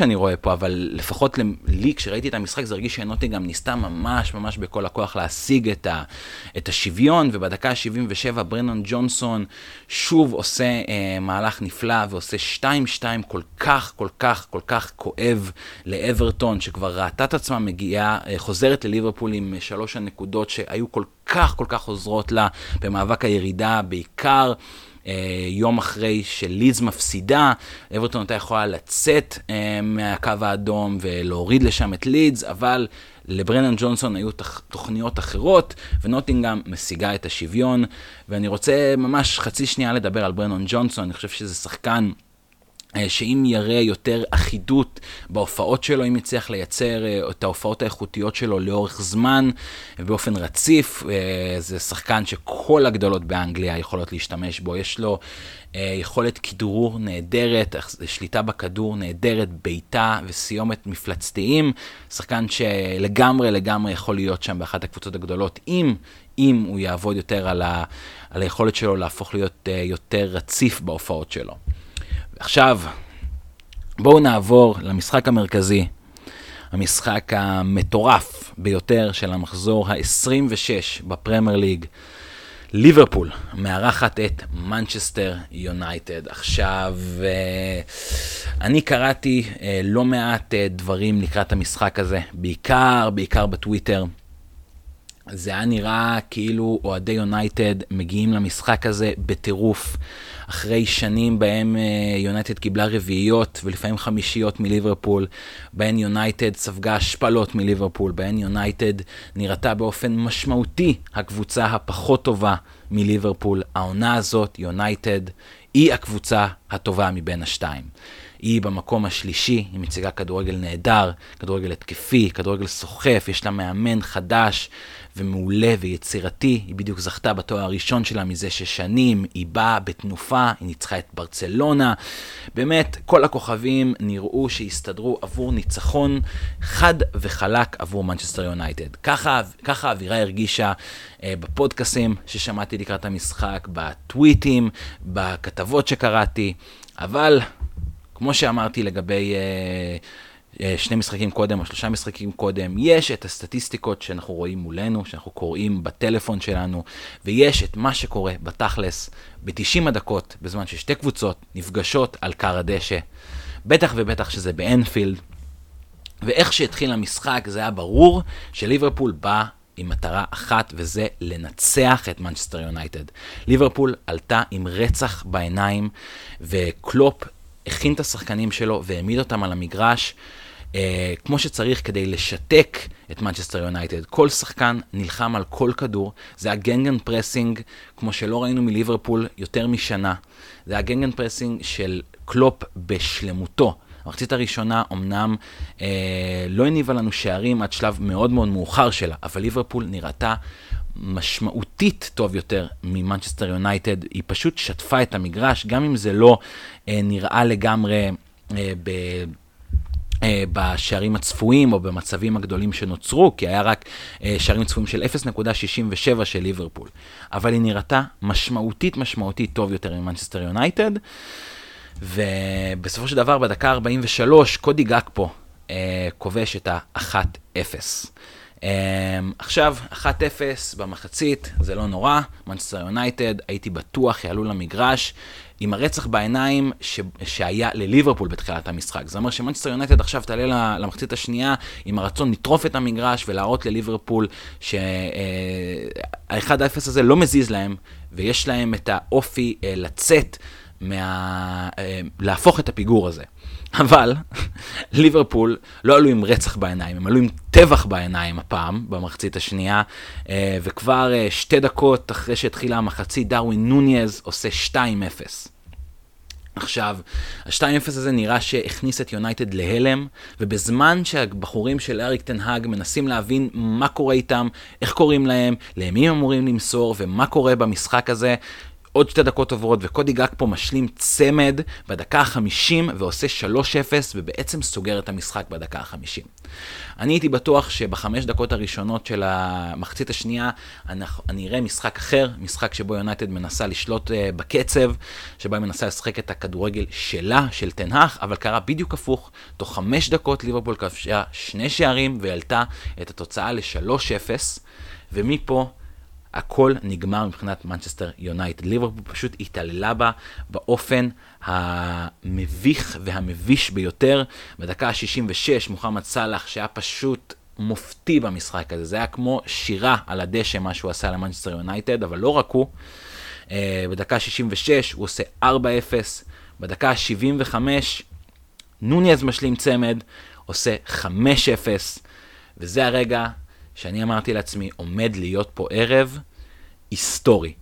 אני רואה פה, אבל לפחות לי, כשראיתי את המשחק, זה הרגיש שנוטינגאם ניסתה ממש ממש בכל הכוח להשיג את, ה, את השוויון, ובדקה ה-77 ברנון ג'ונסון שוב עושה אה, מהלך נפלא ועושה 2-2 כל כך, כל כך, כל כך כואב לאברטון, שכבר ראתה את עצמה מגיעה, אה, חוזרת לליברפול עם שלוש הנקודות שהיו כל כך, כל כך עוזרות לה במאבק הירידה, בעיקר. אה, יום אחרי שלידס מפסידה, אברטון הייתה יכולה לצאת אה, מהקו האדום ולהוריד לשם את לידס, אבל לברנן ג'ונסון היו תוכניות אחרות, ונוטינגאם משיגה את השוויון. ואני רוצה ממש חצי שנייה לדבר על ברנון ג'ונסון, אני חושב שזה שחקן... אה, שאם יראה יותר אחידות בהופעות שלו, אם יצליח לייצר אה, את ההופעות האיכותיות שלו לאורך זמן ובאופן רציף, אה, זה שחקן שכל הגדולות באנגליה יכולות להשתמש בו. יש לו יכולת כדרור נהדרת, שליטה בכדור נהדרת, בעיטה וסיומת מפלצתיים. שחקן שלגמרי לגמרי יכול להיות שם באחת הקבוצות הגדולות, אם, אם הוא יעבוד יותר על, ה, על היכולת שלו להפוך להיות יותר רציף בהופעות שלו. עכשיו, בואו נעבור למשחק המרכזי, המשחק המטורף ביותר של המחזור ה-26 בפרמייר ליג. ליברפול מארחת את מנצ'סטר יונייטד. עכשיו, אה, אני קראתי אה, לא מעט אה, דברים לקראת המשחק הזה, בעיקר, בעיקר בטוויטר. זה היה נראה כאילו אוהדי יונייטד מגיעים למשחק הזה בטירוף. אחרי שנים בהם יונייטד uh, קיבלה רביעיות ולפעמים חמישיות מליברפול, בהן יונייטד ספגה השפלות מליברפול, בהן יונייטד נראתה באופן משמעותי הקבוצה הפחות טובה מליברפול. העונה הזאת, יונייטד, היא הקבוצה הטובה מבין השתיים. היא במקום השלישי, היא מציגה כדורגל נהדר, כדורגל התקפי, כדורגל סוחף, יש לה מאמן חדש ומעולה ויצירתי. היא בדיוק זכתה בתואר הראשון שלה מזה שש שנים, היא באה בתנופה, היא ניצחה את ברצלונה. באמת, כל הכוכבים נראו שהסתדרו עבור ניצחון חד וחלק עבור מנצ'סטר יונייטד. ככה, ככה האווירה הרגישה אה, בפודקאסים ששמעתי לקראת המשחק, בטוויטים, בכתבות שקראתי, אבל כמו שאמרתי לגבי... אה, אה, שני משחקים קודם או שלושה משחקים קודם, יש את הסטטיסטיקות שאנחנו רואים מולנו, שאנחנו קוראים בטלפון שלנו, ויש את מה שקורה בתכלס ב-90 הדקות, בזמן ששתי קבוצות נפגשות על קר הדשא. בטח ובטח שזה באנפילד. ואיך שהתחיל המשחק זה היה ברור שליברפול בא עם מטרה אחת, וזה לנצח את מנצ'סטר יונייטד. ליברפול עלתה עם רצח בעיניים, וקלופ הכין את השחקנים שלו והעמיד אותם על המגרש. אה, כמו שצריך כדי לשתק את מנצ'סטר יונייטד. כל שחקן נלחם על כל כדור, זה ה gegenpressing, כמו שלא ראינו מליברפול יותר משנה. זה ה gegenpressing של קלופ בשלמותו. המחצית הראשונה אמנם אה, לא הניבה לנו שערים עד שלב מאוד מאוד מאוחר שלה, אבל ליברפול נראתה משמעותית טוב יותר ממנצ'סטר יונייטד. היא פשוט שטפה את המגרש, גם אם זה לא אה, נראה לגמרי אה, ב... אה, בשערים הצפויים או במצבים הגדולים שנוצרו, כי היה רק אה, שערים צפויים של 0.67 של ליברפול. אבל היא נראתה משמעותית משמעותית טוב יותר ממנצ'סטר יונייטד. ובסופו של דבר, בדקה 43, קודי גאקפו כובש את ה-1-0. עכשיו, 1-0 במחצית, זה לא נורא, מנצ'סטר יונייטד, הייתי בטוח יעלו למגרש. עם הרצח בעיניים ש... שהיה לליברפול בתחילת המשחק. זה אומר שמנצ'סטר יונייטד עכשיו תעלה למחצית השנייה עם הרצון לטרוף את המגרש ולהראות לליברפול שה-1-0 אה, הזה לא מזיז להם, ויש להם את האופי אה, לצאת, מה... אה, להפוך את הפיגור הזה. אבל ליברפול לא עלו עם רצח בעיניים, הם עלו עם טבח בעיניים הפעם, במחצית השנייה, וכבר שתי דקות אחרי שהתחילה המחצית, דרווין נוניז עושה 2-0. עכשיו, ה-2-0 הזה נראה שהכניס את יונייטד להלם, ובזמן שהבחורים של אריק טנהאג מנסים להבין מה קורה איתם, איך קוראים להם, למי הם אמורים למסור, ומה קורה במשחק הזה, עוד שתי דקות עוברות, וקודי גג פה משלים צמד בדקה ה-50 ועושה 3-0, ובעצם סוגר את המשחק בדקה ה-50. אני הייתי בטוח שבחמש דקות הראשונות של המחצית השנייה, אני אראה משחק אחר, משחק שבו יונייטד מנסה לשלוט uh, בקצב, שבו היא מנסה לשחק את הכדורגל שלה, של תנהך, אבל קרה בדיוק הפוך. תוך חמש דקות ליברפול כבשה שני שערים והעלתה את התוצאה ל-3-0, ומפה... הכל נגמר מבחינת מנצ'סטר יונייטד. ליברפול פשוט התעללה בה באופן המביך והמביש ביותר. בדקה ה-66, מוחמד סאלח, שהיה פשוט מופתי במשחק הזה, זה היה כמו שירה על הדשא, מה שהוא עשה למנצ'סטר יונייטד, אבל לא רק הוא. אה, בדקה ה-66 הוא עושה 4-0, בדקה ה-75 נוניאז משלים צמד, עושה 5-0, וזה הרגע שאני אמרתי לעצמי, עומד להיות פה ערב היסטורי.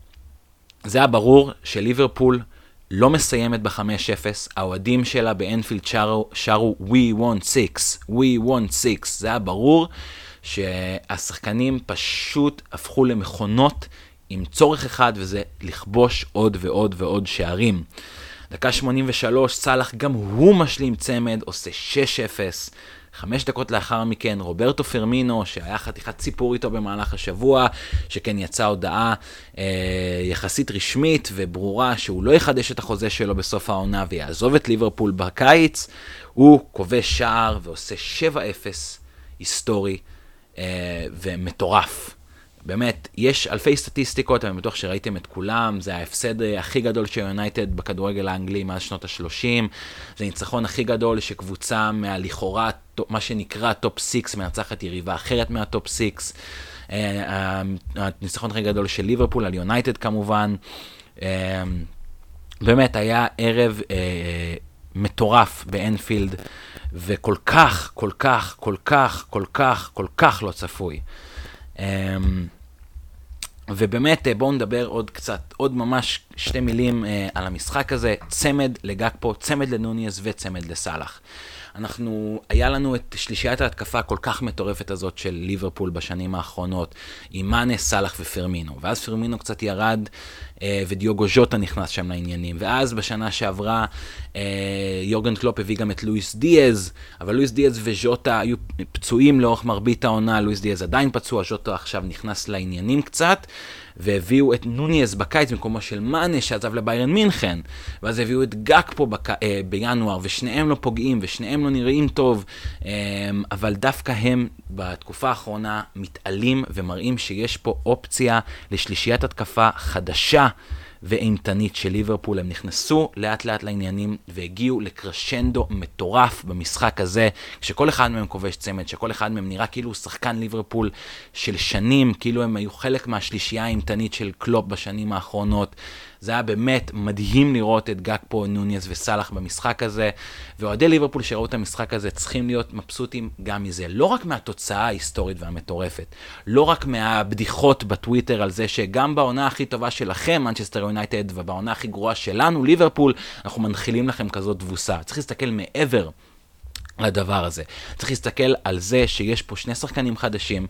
זה היה ברור שליברפול לא מסיימת ב-5-0, האוהדים שלה באנפילד שרו, שרו We want 6, We want 6. זה היה ברור שהשחקנים פשוט הפכו למכונות עם צורך אחד, וזה לכבוש עוד ועוד ועוד שערים. דקה 83, סאלח גם הוא משלים צמד, עושה 6-0. חמש דקות לאחר מכן, רוברטו פרמינו, שהיה חתיכת סיפור איתו במהלך השבוע, שכן יצאה הודעה אה, יחסית רשמית וברורה שהוא לא יחדש את החוזה שלו בסוף העונה ויעזוב את ליברפול בקיץ, הוא כובש שער ועושה 7-0 היסטורי אה, ומטורף. באמת, יש אלפי סטטיסטיקות, אני בטוח שראיתם את כולם, זה ההפסד הכי גדול של יונייטד בכדורגל האנגלי מאז שנות ה-30, זה הניצחון הכי גדול שקבוצה מהלכאורה, מה שנקרא top 6, מנצחת יריבה אחרת מה top 6, אה, הניצחון הכי גדול של ליברפול על יונייטד כמובן. אה, באמת, היה ערב אה, מטורף באנפילד, וכל כך, כל כך, כל כך, כל כך, כל כך לא צפוי. אמ, ובאמת, אה, בואו נדבר עוד קצת, עוד ממש שתי מילים אה, על המשחק הזה. צמד לגקפו, צמד לנונייס וצמד לסאלח. אנחנו, היה לנו את שלישיית ההתקפה הכל כך מטורפת הזאת של ליברפול בשנים האחרונות, עם מאנה, סאלח ופרמינו. ואז פרמינו קצת ירד, אה, ודיוגו ז'וטה נכנס שם לעניינים. ואז בשנה שעברה, אה, יורגן קלופ הביא גם את לואיס דיאז, אבל לואיס דיאז וז'וטה היו פצועים לאורך מרבית העונה, לואיס דיאז עדיין פצוע, ז'וטה עכשיו נכנס לעניינים קצת. והביאו את נוניאז בקיץ במקומו של מאנה שעזב לביירן מינכן, ואז הביאו את גאקפו בק... אה, בינואר, ושניהם לא פוגעים, ושניהם לא נראים טוב, אה, אבל דווקא הם בתקופה האחרונה מתעלים ומראים שיש פה אופציה לשלישיית התקפה חדשה. ואימתנית של ליברפול. הם נכנסו לאט לאט לעניינים והגיעו לקרשנדו מטורף במשחק הזה, כשכל אחד מהם כובש צמד, שכל אחד מהם נראה כאילו הוא שחקן ליברפול של שנים, כאילו הם היו חלק מהשלישייה האימתנית של קלופ בשנים האחרונות. זה היה באמת מדהים לראות את גג פה, נוניס וסאלח במשחק הזה, ואוהדי ליברפול שראו את המשחק הזה צריכים להיות מבסוטים גם מזה. לא רק מהתוצאה ההיסטורית והמטורפת, לא רק מהבדיחות בטוויטר על זה שגם בעונה הכי טובה שלכם, מנצ'סטר יונייטד, ובעונה הכי גרועה שלנו, ליברפול, אנחנו מנחילים לכם כזאת תבוסה. צריך להסתכל מעבר. לדבר הזה. צריך להסתכל על זה שיש פה שני שחקנים חדשים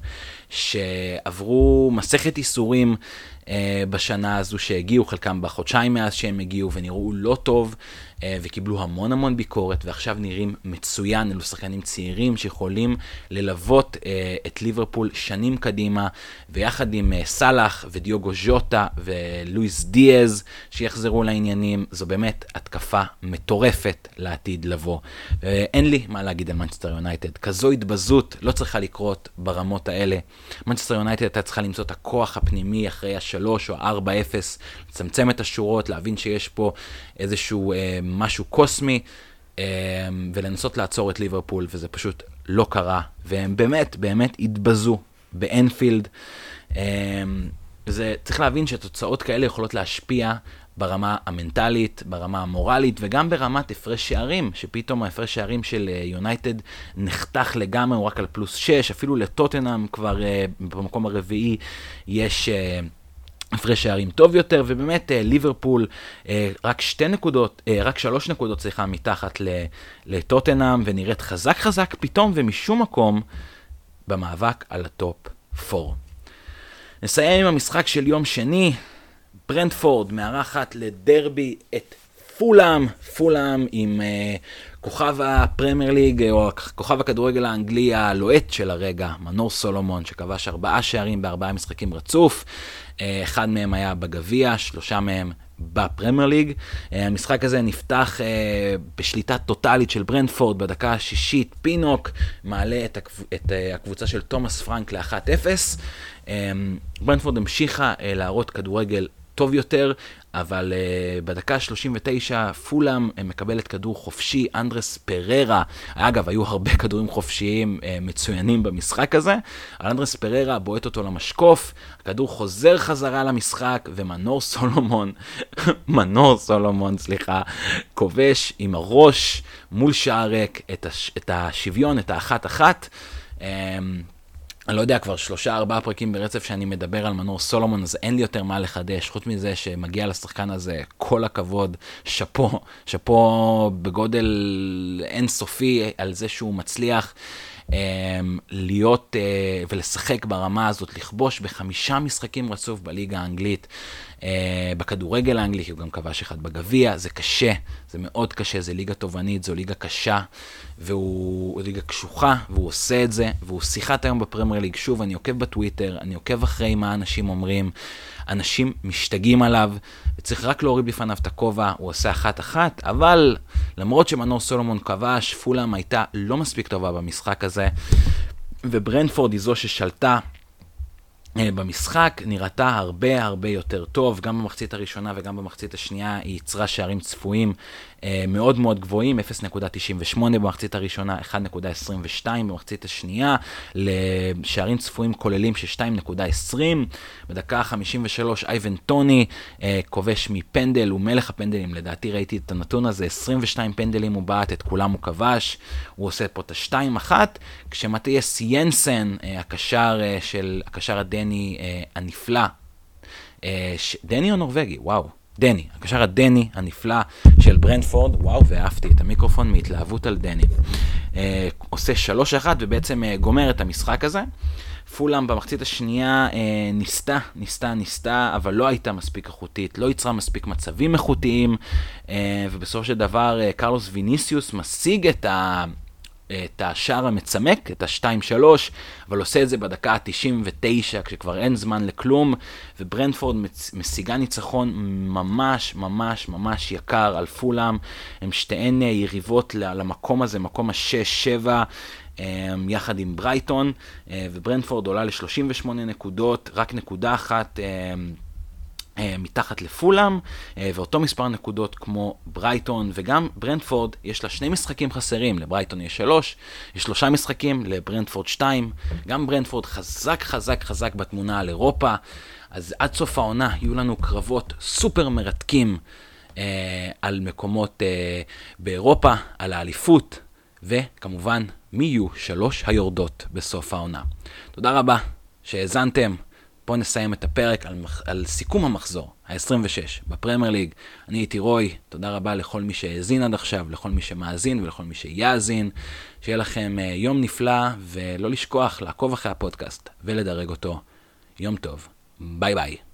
שעברו מסכת איסורים אה, בשנה הזו שהגיעו, חלקם בחודשיים מאז שהם הגיעו ונראו לא טוב אה, וקיבלו המון המון ביקורת ועכשיו נראים מצוין, אלו שחקנים צעירים שיכולים ללוות אה, את ליברפול שנים קדימה ויחד עם סאלח ודיוגו ז'וטה ולואיס דיאז שיחזרו לעניינים, זו באמת התקפה מטורפת לעתיד לבוא. אין לי מה להגיד על מנצ'סטר יונייטד, כזו התבזות לא צריכה לקרות ברמות האלה. מנצ'סטר יונייטד הייתה צריכה למצוא את הכוח הפנימי אחרי ה-3 או 4-0, לצמצם את השורות, להבין שיש פה איזשהו אה, משהו קוסמי, אה, ולנסות לעצור את ליברפול, וזה פשוט לא קרה, והם באמת, באמת התבזו באנפילד. אה, וזה, צריך להבין שתוצאות כאלה יכולות להשפיע ברמה המנטלית, ברמה המורלית וגם ברמת הפרש שערים, שפתאום ההפרש שערים של יונייטד uh, נחתך לגמרי, הוא רק על פלוס 6, אפילו לטוטנאם כבר אה, במקום הרביעי יש... אה, הפרש שערים טוב יותר, ובאמת ליברפול רק שתי נקודות, רק שלוש נקודות, סליחה, מתחת לטוטנאם, ונראית חזק חזק פתאום ומשום מקום במאבק על ה top 4. נסיים עם המשחק של יום שני, ברנטפורד מארחת לדרבי את פולאם, פולאם עם כוכב הפרמייר ליג, או כוכב הכדורגל האנגלי הלוהט של הרגע, מנור סולומון, שכבש ארבעה שערים בארבעה משחקים רצוף. אה, אחד מהם היה בגביע, שלושה מהם בפרמייר ליג. אה, המשחק הזה נפתח אה, בשליטה טוטאלית של ברנטפורד בדקה השישית. פינוק מעלה את, הקב... את אה, הקבוצה של תומאס פרנק ל-1-0. ברנטפורד המשיכה להראות כדורגל טוב יותר, אבל uh, בדקה 39 פולאם uh, מקבלת כדור חופשי, אנדרס פררה, אגב, היו הרבה כדורים חופשיים uh, מצוינים במשחק הזה, אנדרס פררה בועט אותו למשקוף, הכדור חוזר חזרה למשחק, ומנור סולומון, מנור סולומון, סליחה, כובש עם הראש מול שער ריק את, הש, את השוויון, את האחת-אחת. Um, אני לא יודע, כבר שלושה, ארבעה פרקים ברצף שאני מדבר על מנור סולומון, אז אין לי יותר מה לחדש, חוץ מזה שמגיע לשחקן הזה כל הכבוד, שאפו, שאפו בגודל אינסופי על זה שהוא מצליח. אמ, להיות אה, ולשחק ברמה הזאת, לכבוש בחמישה משחקים רצוף בליגה האנגלית, בכדורגל האנגלי, כי הוא גם כבש אחד בגביע, זה קשה, זה מאוד קשה, זה ליגה תובענית, זו ליגה קשה, והוא ליגה קשוחה, והוא עושה את זה, והוא שיחת היום בפרמייר ליג. שוב, אני עוקב בטוויטר, אני עוקב אחרי מה אנשים אומרים, אנשים משתגעים עליו, וצריך רק להוריד בפניו את הכובע, הוא עושה אחת-אחת, אבל למרות שמנור סולומון כבש, פולאם הייתה לא מספיק טובה במשחק הזה, וברנפורד היא זו ששלטה. אה, במשחק נראתה הרבה הרבה יותר טוב, גם במחצית הראשונה וגם במחצית השנייה היא ייצרה שערים צפויים מאוד מאוד גבוהים, 0.98 במחצית הראשונה, 1.22 במחצית השנייה, לשערים צפויים כוללים של 2.20. בדקה ה-53 אייבן טוני אה, כובש מפנדל, הוא מלך הפנדלים, לדעתי ראיתי את הנתון הזה, 22 פנדלים הוא בעט, את כולם הוא כבש, הוא עושה פה את ה-2-1, כשמתיאס ינסן, הקשר של, הקשר הדני הנפלא, דני או נורבגי? וואו. דני, הקשר הדני הנפלא של ברנדפורד, וואו, ואהבתי את המיקרופון מהתלהבות על דני. אה, עושה 3-1 ובעצם אה, גומר את המשחק הזה. פולאם במחצית השנייה אה, ניסתה, ניסתה, ניסתה, אבל לא הייתה מספיק איכותית, לא יצרה מספיק מצבים איכותיים, אה, ובסופו של דבר אה, קרלוס ויניסיוס משיג את ה... את השער המצמק, את ה-2-3, אבל עושה את זה בדקה ה-99, כשכבר אין זמן לכלום, וברנטפורד משיגה ניצחון ממש ממש ממש יקר על פולאם. הם שתיהן יריבות למקום הזה, מקום ה-6-7. אמ, יחד עם ברייטון, אה, וברנטפורד עולה ל-38 נקודות, רק נקודה אחת אמ, אה, מתחת לפולאם, אה, ואותו מספר נקודות כמו ברייטון, וגם ברנטפורד, יש לה שני משחקים חסרים, לברייטון יש שלוש, יש שלושה משחקים, לברנדפורד שתיים, גם ברנדפורד חזק חזק חזק בתמונה על אירופה, אז עד סוף העונה יהיו לנו קרבות סופר מרתקים אה, על מקומות אה, באירופה, על האליפות, וכמובן, מי יהיו שלוש היורדות בסוף העונה. תודה רבה שהאזנתם. בואו נסיים את הפרק על, על סיכום המחזור, ה-26, בפרמייר ליג. אני הייתי רוי, תודה רבה לכל מי שהאזין עד עכשיו, לכל מי שמאזין ולכל מי שיאזין. שיהיה לכם uh, יום נפלא, ולא לשכוח לעקוב אחרי הפודקאסט ולדרג אותו. יום טוב, ביי ביי.